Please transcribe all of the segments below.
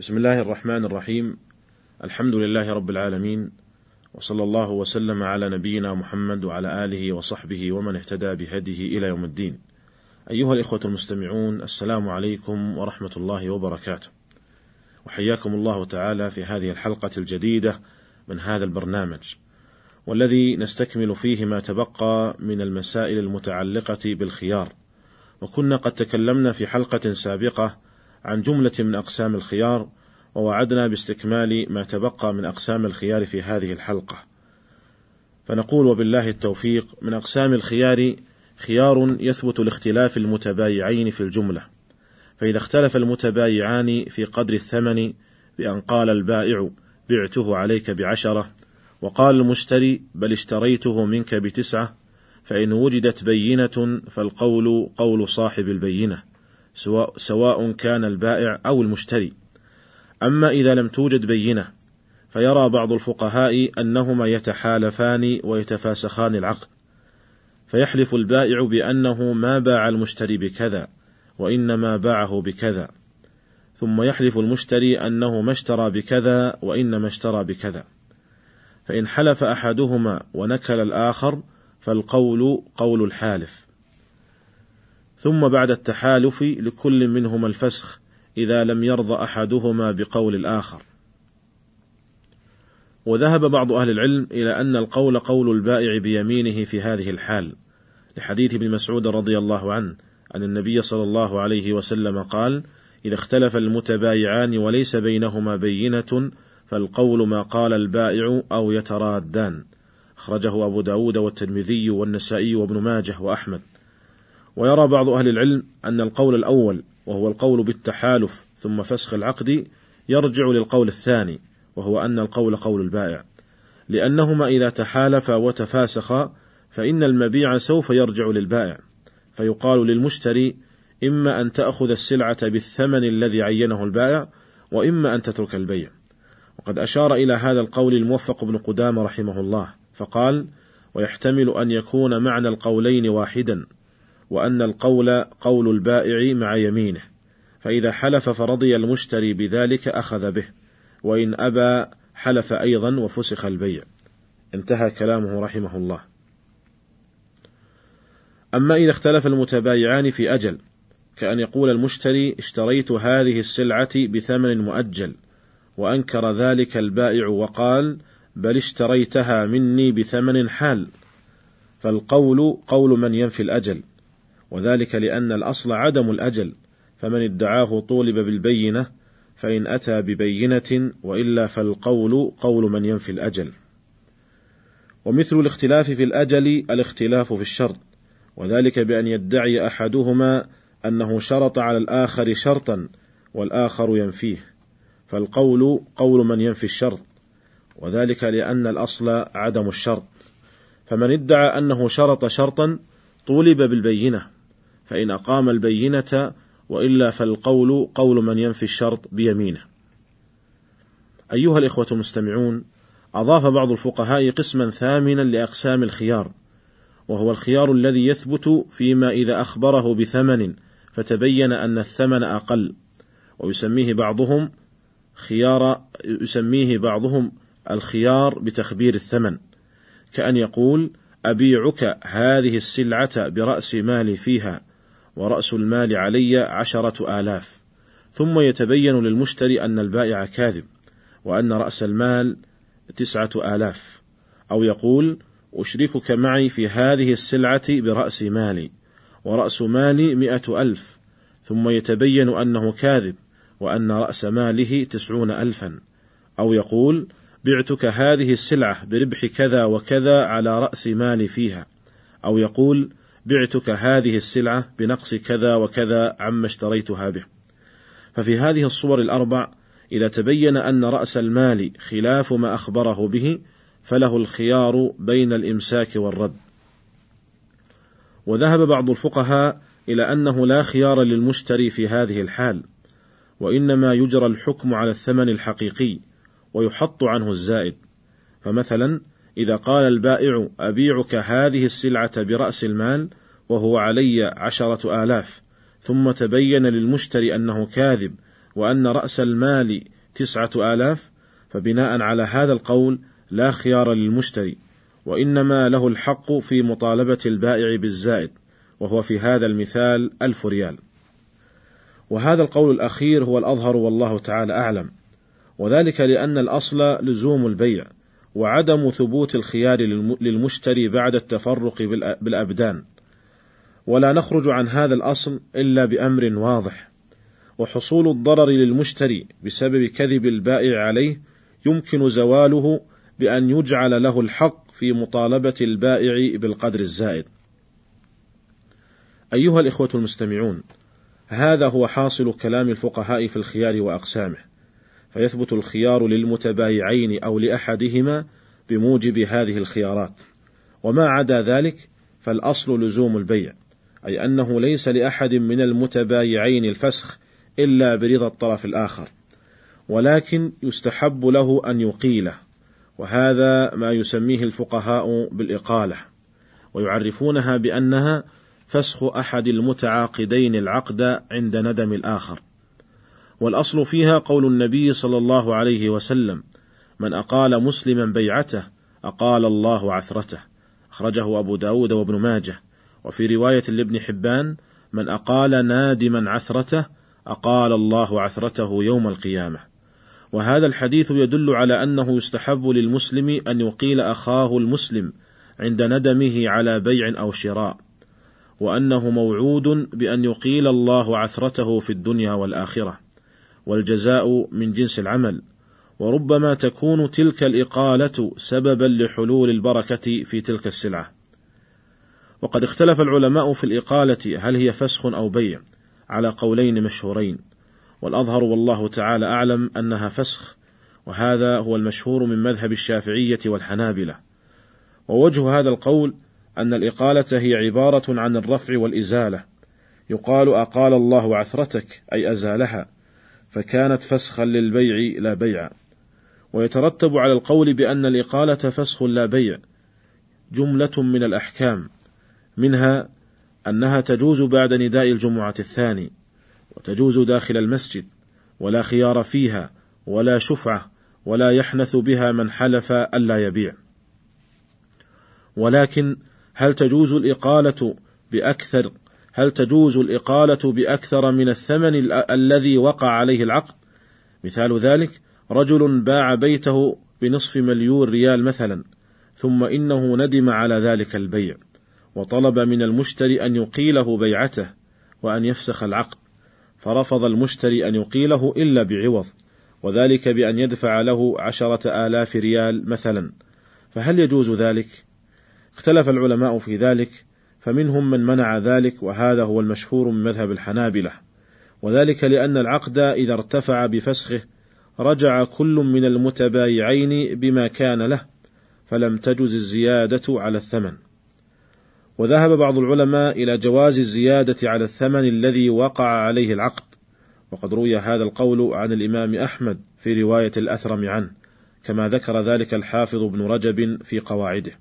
بسم الله الرحمن الرحيم الحمد لله رب العالمين وصلى الله وسلم على نبينا محمد وعلى اله وصحبه ومن اهتدى بهديه إلى يوم الدين. ايها الاخوه المستمعون السلام عليكم ورحمه الله وبركاته. وحياكم الله تعالى في هذه الحلقة الجديده من هذا البرنامج. والذي نستكمل فيه ما تبقى من المسائل المتعلقه بالخيار. وكنا قد تكلمنا في حلقه سابقه عن جملة من أقسام الخيار ووعدنا باستكمال ما تبقى من أقسام الخيار في هذه الحلقة. فنقول وبالله التوفيق من أقسام الخيار خيار يثبت لاختلاف المتبايعين في الجملة. فإذا اختلف المتبايعان في قدر الثمن بأن قال البائع بعته عليك بعشرة وقال المشتري بل اشتريته منك بتسعة فإن وجدت بينة فالقول قول صاحب البينة سواء, كان البائع أو المشتري. أما إذا لم توجد بينة فيرى بعض الفقهاء أنهما يتحالفان ويتفاسخان العقد. فيحلف البائع بأنه ما باع المشتري بكذا وإنما باعه بكذا. ثم يحلف المشتري أنه ما اشترى بكذا وإنما اشترى بكذا. فإن حلف أحدهما ونكل الآخر فالقول قول الحالف. ثم بعد التحالف لكل منهما الفسخ إذا لم يرضى أحدهما بقول الآخر. وذهب بعض أهل العلم إلى أن القول قول البائع بيمينه في هذه الحال، لحديث ابن مسعود رضي الله عنه أن النبي صلى الله عليه وسلم قال: إذا اختلف المتبايعان وليس بينهما بينة فالقول ما قال البائع أو يترادان. أخرجه أبو داود والترمذي والنسائي وابن ماجه وأحمد. ويرى بعض أهل العلم أن القول الأول وهو القول بالتحالف ثم فسخ العقد يرجع للقول الثاني وهو أن القول قول البائع. لأنهما إذا تحالفا وتفاسخا فإن المبيع سوف يرجع للبائع. فيقال للمشتري إما أن تأخذ السلعة بالثمن الذي عينه البائع وإما أن تترك البيع. وقد أشار إلى هذا القول الموفق بن قدامة رحمه الله فقال ويحتمل أن يكون معنى القولين واحدا وأن القول قول البائع مع يمينه فإذا حلف فرضي المشتري بذلك أخذ به وإن أبى حلف أيضا وفسخ البيع. انتهى كلامه رحمه الله. أما إذا اختلف المتبايعان في أجل كأن يقول المشتري اشتريت هذه السلعة بثمن مؤجل وأنكر ذلك البائع وقال بل اشتريتها مني بثمن حال. فالقول قول من ينفي الأجل. وذلك لأن الأصل عدم الأجل فمن ادعاه طولب بالبينة فإن أتى ببينة وإلا فالقول قول من ينفي الأجل. ومثل الاختلاف في الأجل الاختلاف في الشرط وذلك بأن يدعي أحدهما أنه شرط على الآخر شرطا والآخر ينفيه فالقول قول من ينفي الشرط وذلك لأن الأصل عدم الشرط. فمن ادعى أنه شرط شرطا طولب بالبينة. فإن أقام البينة وإلا فالقول قول من ينفي الشرط بيمينه. أيها الإخوة المستمعون، أضاف بعض الفقهاء قسما ثامنا لأقسام الخيار، وهو الخيار الذي يثبت فيما إذا أخبره بثمن فتبين أن الثمن أقل، ويسميه بعضهم خيار يسميه بعضهم الخيار بتخبير الثمن، كأن يقول: أبيعك هذه السلعة برأس مالي فيها ورأس المال علي عشرة آلاف. ثم يتبين للمشتري أن البائع كاذب وأن رأس المال تسعة آلاف. أو يقول أشركك معي في هذه السلعة برأس مالي ورأس مالي مئة ألف. ثم يتبين أنه كاذب وأن رأس ماله تسعون ألفا. أو يقول بعتك هذه السلعة بربح كذا وكذا على رأس مالي فيها. أو يقول بعتك هذه السلعة بنقص كذا وكذا عما اشتريتها به. ففي هذه الصور الأربع إذا تبين أن رأس المال خلاف ما أخبره به فله الخيار بين الإمساك والرد. وذهب بعض الفقهاء إلى أنه لا خيار للمشتري في هذه الحال، وإنما يجرى الحكم على الثمن الحقيقي، ويحط عنه الزائد. فمثلا إذا قال البائع أبيعك هذه السلعة برأس المال وهو علي عشرة آلاف ثم تبين للمشتري أنه كاذب وأن رأس المال تسعة آلاف فبناء على هذا القول لا خيار للمشتري وإنما له الحق في مطالبة البائع بالزائد وهو في هذا المثال ألف ريال. وهذا القول الأخير هو الأظهر والله تعالى أعلم وذلك لأن الأصل لزوم البيع. وعدم ثبوت الخيار للمشتري بعد التفرق بالأبدان. ولا نخرج عن هذا الأصل إلا بأمر واضح. وحصول الضرر للمشتري بسبب كذب البائع عليه يمكن زواله بأن يجعل له الحق في مطالبة البائع بالقدر الزائد. أيها الإخوة المستمعون، هذا هو حاصل كلام الفقهاء في الخيار وأقسامه، فيثبت الخيار للمتبايعين أو لأحدهما بموجب هذه الخيارات، وما عدا ذلك فالأصل لزوم البيع، أي أنه ليس لأحد من المتبايعين الفسخ إلا برضا الطرف الآخر، ولكن يستحب له أن يقيله، وهذا ما يسميه الفقهاء بالإقالة، ويعرفونها بأنها فسخ أحد المتعاقدين العقد عند ندم الآخر. والأصل فيها قول النبي صلى الله عليه وسلم: من أقال مسلما بيعته أقال الله عثرته. أخرجه أبو داود وابن ماجه. وفي رواية لابن حبان: من أقال نادما عثرته أقال الله عثرته يوم القيامة. وهذا الحديث يدل على أنه يستحب للمسلم أن يقيل أخاه المسلم عند ندمه على بيع أو شراء، وأنه موعود بأن يقيل الله عثرته في الدنيا والآخرة، والجزاء من جنس العمل، وربما تكون تلك الإقالة سببا لحلول البركة في تلك السلعة. وقد اختلف العلماء في الإقالة هل هي فسخ أو بيع، على قولين مشهورين، والأظهر والله تعالى أعلم أنها فسخ، وهذا هو المشهور من مذهب الشافعية والحنابلة. ووجه هذا القول أن الإقالة هي عبارة عن الرفع والإزالة، يقال أقال الله عثرتك أي أزالها، فكانت فسخا للبيع لا بيع. ويترتب على القول بأن الإقالة فسخ لا بيع جملة من الأحكام، منها أنها تجوز بعد نداء الجمعة الثاني، وتجوز داخل المسجد، ولا خيار فيها، ولا شفعة، ولا يحنث بها من حلف ألا يبيع. ولكن هل تجوز الإقالة بأكثر هل تجوز الإقالة بأكثر من الثمن الذي وقع عليه العقد؟ مثال ذلك رجل باع بيته بنصف مليون ريال مثلا، ثم إنه ندم على ذلك البيع، وطلب من المشتري أن يقيله بيعته، وأن يفسخ العقد، فرفض المشتري أن يقيله إلا بعوض، وذلك بأن يدفع له عشرة آلاف ريال مثلا، فهل يجوز ذلك؟ اختلف العلماء في ذلك فمنهم من منع ذلك وهذا هو المشهور من مذهب الحنابلة. وذلك لأن العقد إذا ارتفع بفسخه رجع كل من المتبايعين بما كان له فلم تجز الزيادة على الثمن. وذهب بعض العلماء إلى جواز الزيادة على الثمن الذي وقع عليه العقد. وقد روي هذا القول عن الإمام أحمد في رواية الأثرم عنه كما ذكر ذلك الحافظ ابن رجب في قواعده.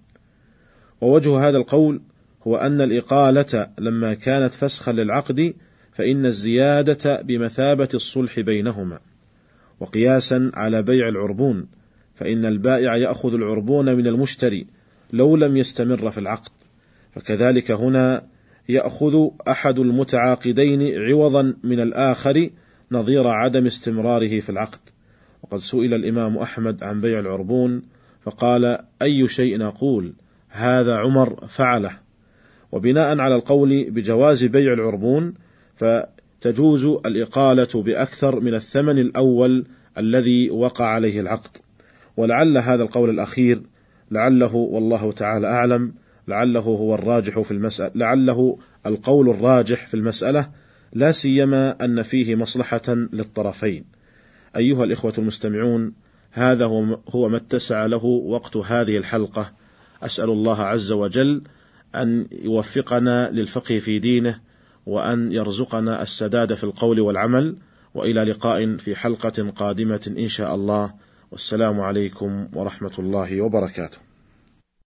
ووجه هذا القول هو أن الإقالة لما كانت فسخا للعقد فإن الزيادة بمثابة الصلح بينهما، وقياسا على بيع العربون، فإن البائع يأخذ العربون من المشتري لو لم يستمر في العقد، فكذلك هنا يأخذ أحد المتعاقدين عوضا من الآخر نظير عدم استمراره في العقد، وقد سئل الإمام أحمد عن بيع العربون فقال: أي شيء أقول؟ هذا عمر فعله. وبناء على القول بجواز بيع العربون فتجوز الإقالة بأكثر من الثمن الأول الذي وقع عليه العقد. ولعل هذا القول الأخير لعله والله تعالى أعلم لعله هو الراجح في المسألة لعله القول الراجح في المسألة لا سيما أن فيه مصلحة للطرفين. أيها الإخوة المستمعون هذا هو ما اتسع له وقت هذه الحلقة. أسأل الله عز وجل أن يوفقنا للفقه في دينه وأن يرزقنا السداد في القول والعمل وإلى لقاء في حلقة قادمة إن شاء الله. والسلام عليكم ورحمة الله وبركاته.